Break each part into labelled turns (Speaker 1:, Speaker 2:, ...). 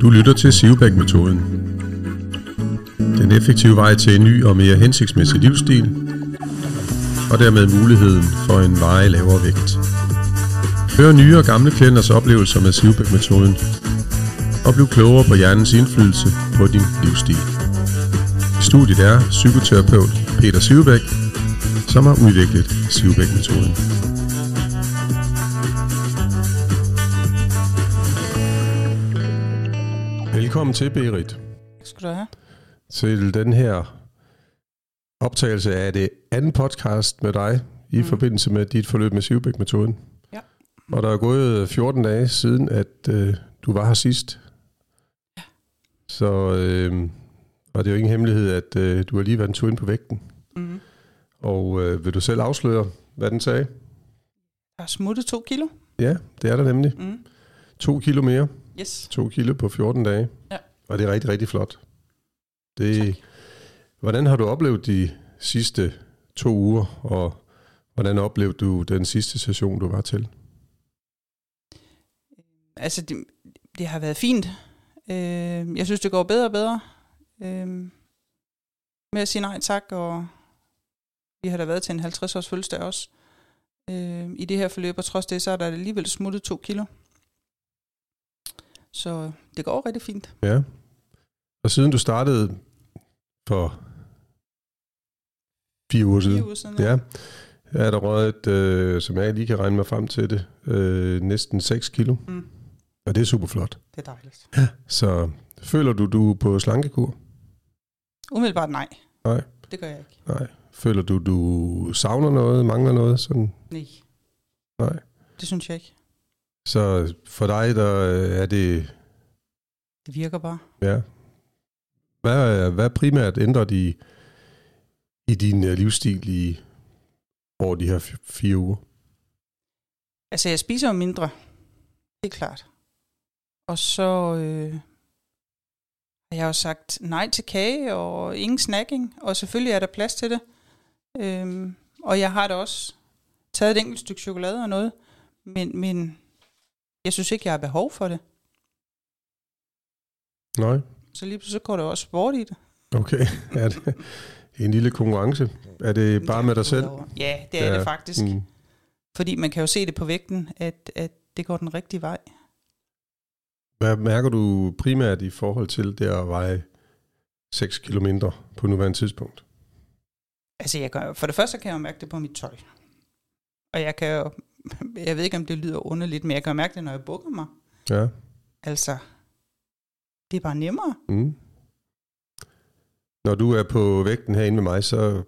Speaker 1: Du lytter til Sivbæk-metoden. Den effektive vej til en ny og mere hensigtsmæssig livsstil, og dermed muligheden for en varig lavere vægt. Hør nye og gamle klienters oplevelser med Sivbæk-metoden, og bliv klogere på hjernens indflydelse på din livsstil. I studiet er psykoterapeut Peter Sivbæk, som har udviklet Sivbæk-metoden. Velkommen til, Berit,
Speaker 2: skal du have.
Speaker 1: til den her optagelse af det anden podcast med dig i mm. forbindelse med dit forløb med Sivbæk-metoden.
Speaker 2: Ja.
Speaker 1: Og der er gået 14 dage siden, at øh, du var her sidst.
Speaker 2: Ja.
Speaker 1: Så, øh, og det er jo ingen hemmelighed, at øh, du har lige været en tur ind på vægten.
Speaker 2: Mm.
Speaker 1: Og øh, vil du selv afsløre, hvad den sagde?
Speaker 2: Jeg har smuttet to kilo.
Speaker 1: Ja, det er der nemlig.
Speaker 2: Mm.
Speaker 1: To kilo mere.
Speaker 2: Yes.
Speaker 1: To kilo på 14 dage.
Speaker 2: Ja.
Speaker 1: Og det er rigtig, rigtig flot. Det, hvordan har du oplevet de sidste to uger, og hvordan oplevede du den sidste session, du var til?
Speaker 2: Altså, det, det har været fint. Øh, jeg synes, det går bedre og bedre. Øh, med at sige nej tak, og vi har da været til en 50-års fødselsdag også. Øh, I det her forløb, og trods det, så er der alligevel smuttet to kilo. Så det går rigtig fint.
Speaker 1: Ja. Og siden du startede for fire uger siden,
Speaker 2: Fire uger siden.
Speaker 1: ja, er der røget, øh, som jeg lige kan regne mig frem til det, øh, næsten 6 kilo.
Speaker 2: Mm.
Speaker 1: Og det er super flot.
Speaker 2: Det er dejligt.
Speaker 1: Så føler du, du er på slankekur?
Speaker 2: Umiddelbart nej.
Speaker 1: Nej.
Speaker 2: Det gør jeg ikke.
Speaker 1: Nej. Føler du, du savner noget, mangler noget? Sådan?
Speaker 2: Nej.
Speaker 1: Nej.
Speaker 2: Det synes jeg ikke.
Speaker 1: Så for dig, der øh, er det,
Speaker 2: Det virker bare.
Speaker 1: ja. Hvad, er- hvad er primært ændret i, i din øh, livsstil i over de her fire uger?
Speaker 2: Altså, jeg spiser jo mindre. Helt klart. Og så øh, har jeg jo sagt nej til kage og ingen snacking. Og selvfølgelig er der plads til det. Øhm, og jeg har da også taget et enkelt stykke chokolade og noget. Men, men jeg synes ikke, jeg har behov for det.
Speaker 1: Nej.
Speaker 2: Så lige pludselig går der også sport i det.
Speaker 1: Okay. Er det en lille konkurrence? Er det bare med dig selv?
Speaker 2: Ja, det er
Speaker 1: Ja,
Speaker 2: det faktisk.
Speaker 1: Mm.
Speaker 2: Fordi man kan jo se det på vægten, at, at det går den rigtige vej.
Speaker 1: Hvad mærker du primært i forhold til det at veje 6 kilo mindre på nuværende tidspunkt?
Speaker 2: Altså, jeg kan, for det første kan jeg jo mærke det på mit tøj. Og jeg kan jo, jeg ved ikke, om det lyder underligt, men jeg kan mærke det, når jeg bukker mig.
Speaker 1: Ja.
Speaker 2: Altså, det er bare nemmere.
Speaker 1: Mm. Når du er på vægten herinde med mig, så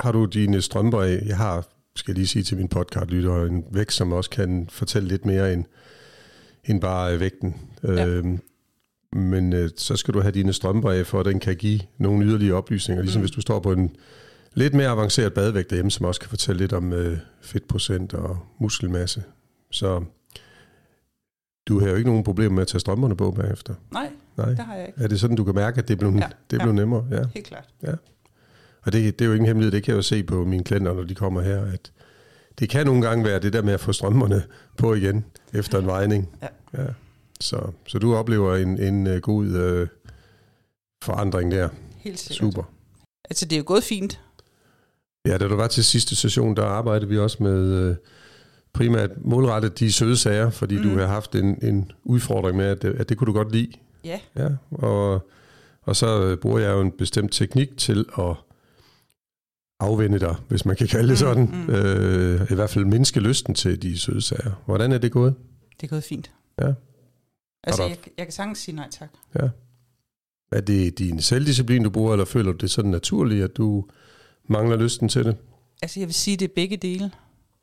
Speaker 1: har du dine strømper af. Jeg har, skal jeg lige sige til min podcastlytter, en vægt, som også kan fortælle lidt mere end, end bare øh, vægten.
Speaker 2: Ja.
Speaker 1: Øhm, men øh, så skal du have dine strømper af, for at den kan give nogle yderligere oplysninger. Ligesom
Speaker 2: Mm.
Speaker 1: hvis du står på en lidt mere avanceret badevægt derhjemme, som også kan fortælle lidt om øh, fedtprocent og muskelmasse. Så du har jo ikke nogen problemer med at tage strømperne på bagefter.
Speaker 2: Nej,
Speaker 1: Nej.
Speaker 2: det har jeg ikke.
Speaker 1: Er det sådan, du kan mærke, at det blev, ja,
Speaker 2: Ja,
Speaker 1: det
Speaker 2: ja.
Speaker 1: blev nemmere? Ja.
Speaker 2: Helt klart.
Speaker 1: Og det, det er jo ingen hemmelighed, det kan jeg jo se på mine klienter, når de kommer her, at det kan nogle gange være det der med at få strømmerne på igen efter en vejning.
Speaker 2: Ja.
Speaker 1: ja. Så, så du oplever en, en uh, god uh, forandring der.
Speaker 2: Helt sikkert.
Speaker 1: Super.
Speaker 2: Altså, det er jo gået fint.
Speaker 1: Ja, da du var til sidste session, der arbejdede vi også med uh, primært målrettet de søde sager, fordi mm. du
Speaker 2: Mm.
Speaker 1: har haft en, en udfordring med, at, det- at det kunne du godt lide.
Speaker 2: Ja,
Speaker 1: Ja, og, og så øh, bruger jeg jo en bestemt teknik til at afvende dig, hvis man kan kalde det
Speaker 2: Mm,
Speaker 1: sådan.
Speaker 2: mm.
Speaker 1: Øh, I hvert fald mindske lysten til de søde sager. Hvordan er det gået?
Speaker 2: det er gået fint.
Speaker 1: Ja.
Speaker 2: Altså, jeg, jeg kan sagtens sige nej tak.
Speaker 1: Er det din selvdisciplin, du bruger, eller føler du det sådan naturligt, at du mangler lysten til det?
Speaker 2: Altså, jeg vil sige, det er begge dele.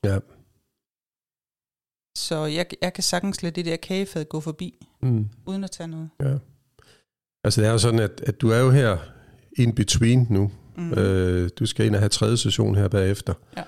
Speaker 1: Ja.
Speaker 2: Så jeg, jeg kan sagtens lade det der kagefad gå forbi,
Speaker 1: Mm.
Speaker 2: uden at tage noget.
Speaker 1: ja. Altså det er jo sådan, at, at du er jo her in between nu.
Speaker 2: Mm.
Speaker 1: Øh, du skal ind og have tredje session her bagefter.
Speaker 2: Ja.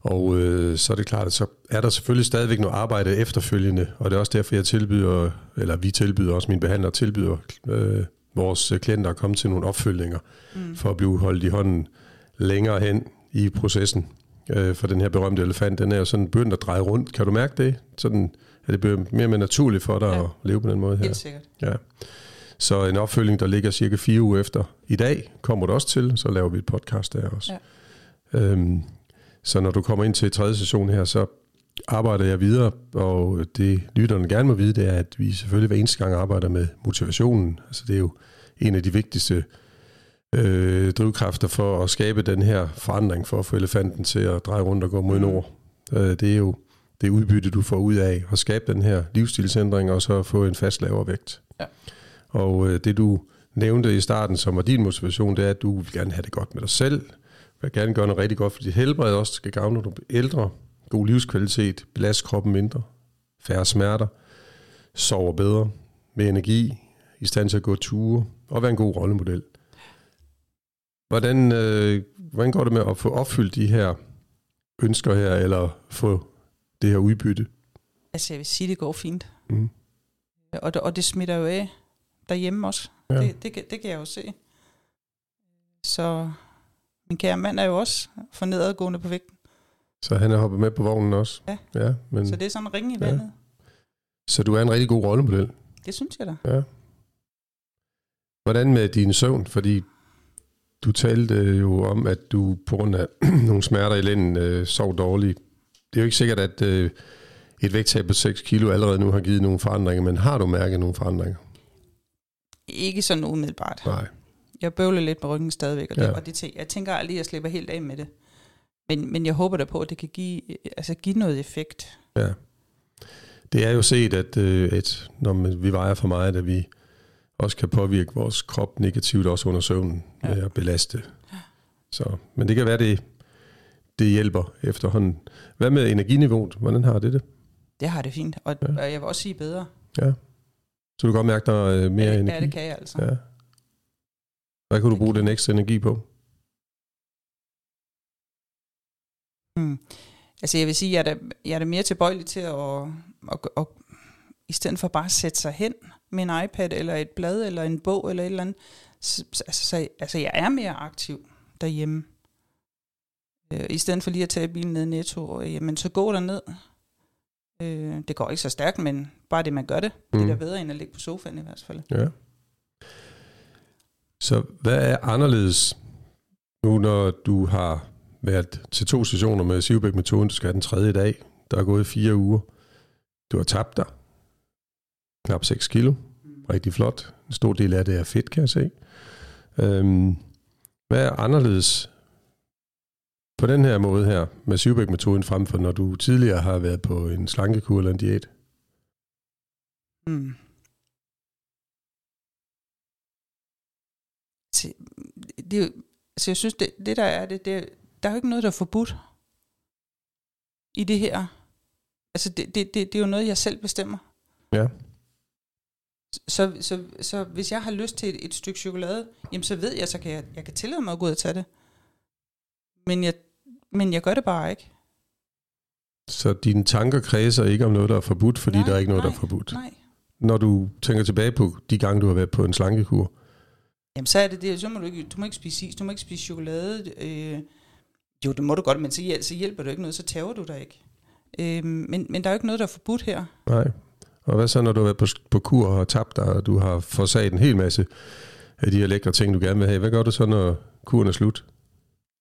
Speaker 1: Og øh, så er det klart, at så er der selvfølgelig stadigvæk noget arbejde efterfølgende, og det er også derfor, jeg tilbyder, eller vi tilbyder, også min behandler tilbyder øh, vores klienter at komme til nogle opfølgninger,
Speaker 2: mm.
Speaker 1: for at blive holdt i hånden længere hen i processen. Øh, for den her berømte elefant, den er jo sådan begyndt at dreje rundt. Kan du mærke det? Sådan, at det bliver mere og mere naturligt for dig
Speaker 2: Ja.
Speaker 1: at leve på den måde her.
Speaker 2: Helt sikkert.
Speaker 1: Ja. Så en opfølging, der ligger cirka fire uger efter i dag, kommer du også til, så laver vi et podcast der også.
Speaker 2: Ja.
Speaker 1: Øhm, så når du kommer ind til tredje session her, så arbejder jeg videre, og det lytterne gerne må vide, det er, at vi selvfølgelig hver eneste gang arbejder med motivationen. Altså det er jo en af de vigtigste øh, drivkræfter for at skabe den her forandring, for at få elefanten til at dreje rundt og gå mod nord. Øh, det er jo det udbytte, du får ud af at skabe den her livsstilsændring, og så få en fast lavere vægt.
Speaker 2: Ja.
Speaker 1: Og øh, det du nævnte i starten, som var din motivation, det er, at du vil gerne have det godt med dig selv, vil gerne gøre noget rigtig godt for dit helbred også, skal gavne, når du bliver ældre, god livskvalitet, belaste kroppen mindre, færre smerter, sover bedre, med energi, i stand til at gå ture, og være en god rollemodel. Hvordan, øh, hvordan går det med at få opfyldt de her ønsker her, eller få det her udbytte?
Speaker 2: Altså, jeg vil sige, det går fint.
Speaker 1: Mm.
Speaker 2: Og det, og det smitter jo af derhjemme også.
Speaker 1: Ja.
Speaker 2: Ja. Det, det, kan- det kan jeg jo se. Så min kære mand er jo også for nedadgående på vægten.
Speaker 1: Så han er hoppet med på vognen også?
Speaker 2: Ja.
Speaker 1: ja men,
Speaker 2: Så det er sådan en ring i
Speaker 1: Ja.
Speaker 2: vandet.
Speaker 1: så du er en rigtig god rollemodel?
Speaker 2: Det synes jeg da.
Speaker 1: Ja. Hvordan med din søvn? Fordi du talte jo om, at du på grund af nogle smerter i lænden øh, sov dårligt. Det er jo ikke sikkert, at øh, et vægttab på 6 kilo allerede nu har givet nogle forandringer, men har du mærket nogle forandringer?
Speaker 2: Ikke sådan umiddelbart.
Speaker 1: Nej.
Speaker 2: Jeg bøvler lidt med ryggen stadigvæk, og, det,
Speaker 1: Ja.
Speaker 2: og det, jeg tænker aldrig, at jeg slipper helt af med det. Men, men jeg håber da på, at det kan give, altså give noget effekt.
Speaker 1: Ja. Det er jo set, at, øh, at når vi vejer for meget, at vi også kan påvirke vores krop negativt, også under søvnen,
Speaker 2: Ja.
Speaker 1: med at belaste. Så, men det kan være, det, det hjælper efterhånden. Hvad med energiniveauet? Hvordan har det det?
Speaker 2: Det har det fint, og,
Speaker 1: Ja.
Speaker 2: og jeg vil også sige bedre.
Speaker 1: Ja. Så du kan godt mærke dig mere
Speaker 2: ja, det,
Speaker 1: energi?
Speaker 2: ja, det kan jeg altså.
Speaker 1: Ja. Hvad kan du bruge den ekstra energi på?
Speaker 2: Mm. Altså jeg vil sige, jeg er da, jeg er da mere tilbøjelig til at, at, at, at, i stedet for bare at sætte sig hen med en iPad, eller et blad, eller en bog, eller et eller andet. Så, så- altså, så, altså jeg er mere aktiv derhjemme. Øh, I stedet for lige at tage bilen ned i Netto, øh, jamen så gå der ned. Øh, det går ikke så stærkt, men bare det, man gør det, mm. det er da
Speaker 1: Mm.
Speaker 2: bedre, end at ligge på sofaen i hvert fald.
Speaker 1: Ja. Så hvad er anderledes nu, når du har været til to sessioner med Sivbæk-metoden, du skal have den tredje dag, der er gået fire uger. Du har tabt dig knap 6 kilo. Rigtig flot. En stor del af det er fedt, kan jeg se. Øhm, hvad er anderledes på den her måde her med Sivbæk-metoden frem for når du tidligere har været på en slankekur eller en diæt?
Speaker 2: Mm. Se, det jo, altså jeg synes, det, det der er det, det, er- der er jo ikke noget, der er forbudt i det her. Altså det, det, det, det er jo noget, jeg selv bestemmer.
Speaker 1: Ja.
Speaker 2: Så, så, så hvis jeg har lyst til et, et stykke chokolade, jamen så ved jeg, så kan jeg, jeg kan tillade mig at gå ud og tage det. Men jeg, men jeg gør det bare ikke.
Speaker 1: Så dine tanker kredser ikke om noget, der er forbudt, fordi
Speaker 2: Nej,
Speaker 1: der er ikke noget, der
Speaker 2: nej,
Speaker 1: er forbudt.
Speaker 2: Nej.
Speaker 1: Når du tænker tilbage på de gange, du har været på en slankekur,
Speaker 2: Jamen så er det det, så må du ikke, du må ikke spise is, du må ikke spise chokolade. Øh, jo, det må du godt, men så, hjæl- så hjælper du ikke noget, så tager du dig ikke. Øh, men, men der er jo ikke noget, der er forbudt her.
Speaker 1: nej. Og hvad så, når du har været på, på kur og har tabt dig, og du har forsaget en hel masse af de her lækre ting, du gerne vil have? Hvad gør du så, når kuren er slut?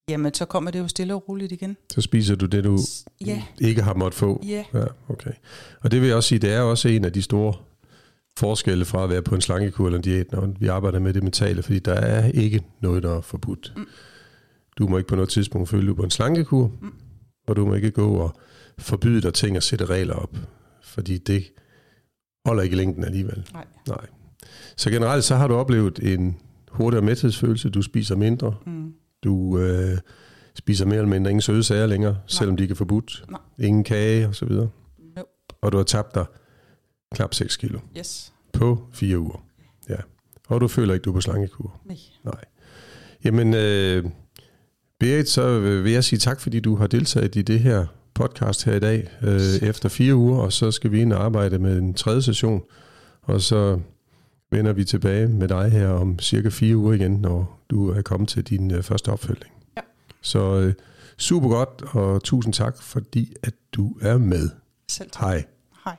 Speaker 2: Jamen, så kommer det jo stille og roligt igen.
Speaker 1: Så spiser du det, du
Speaker 2: Ja,
Speaker 1: ikke har måttet få?
Speaker 2: ja,
Speaker 1: Ja, okay. Og det vil jeg også sige, det er også en af de store forskelle fra at være på en slankekur eller en diæt, når vi arbejder med det mentale, fordi der er ikke noget, der er forbudt.
Speaker 2: Mm.
Speaker 1: Du må ikke på noget tidspunkt følge dig på en slankekur,
Speaker 2: Mm.
Speaker 1: og du må ikke gå og forbyde dig ting og sætte regler op, fordi det holder ikke i længden alligevel.
Speaker 2: nej.
Speaker 1: Nej. Så generelt så har du oplevet en hurtigere mæthedsfølelse, du spiser mindre,
Speaker 2: Mm.
Speaker 1: du øh, spiser mere eller mindre ingen søde sager længere, selvom de ikke er forbudt.
Speaker 2: Nej.
Speaker 1: Ingen kage og så videre.
Speaker 2: No.
Speaker 1: Og du har tabt dig knap 6 kilo
Speaker 2: Yes.
Speaker 1: på fire uger. Ja. Og du føler ikke, du er på slangekur.
Speaker 2: Nej.
Speaker 1: Nej. Jamen, øh, Berit, så vil jeg sige tak, fordi du har deltaget i det her podcast her i dag, øh, efter fire uger, og så skal vi ind og arbejde med en tredje session, og så vender vi tilbage med dig her om cirka fire uger igen, når du er kommet til din øh, første opfølging.
Speaker 2: Ja.
Speaker 1: Så øh, super godt, og tusind tak, fordi at du er med.
Speaker 2: Selv tak.
Speaker 1: Hej.
Speaker 2: Hej.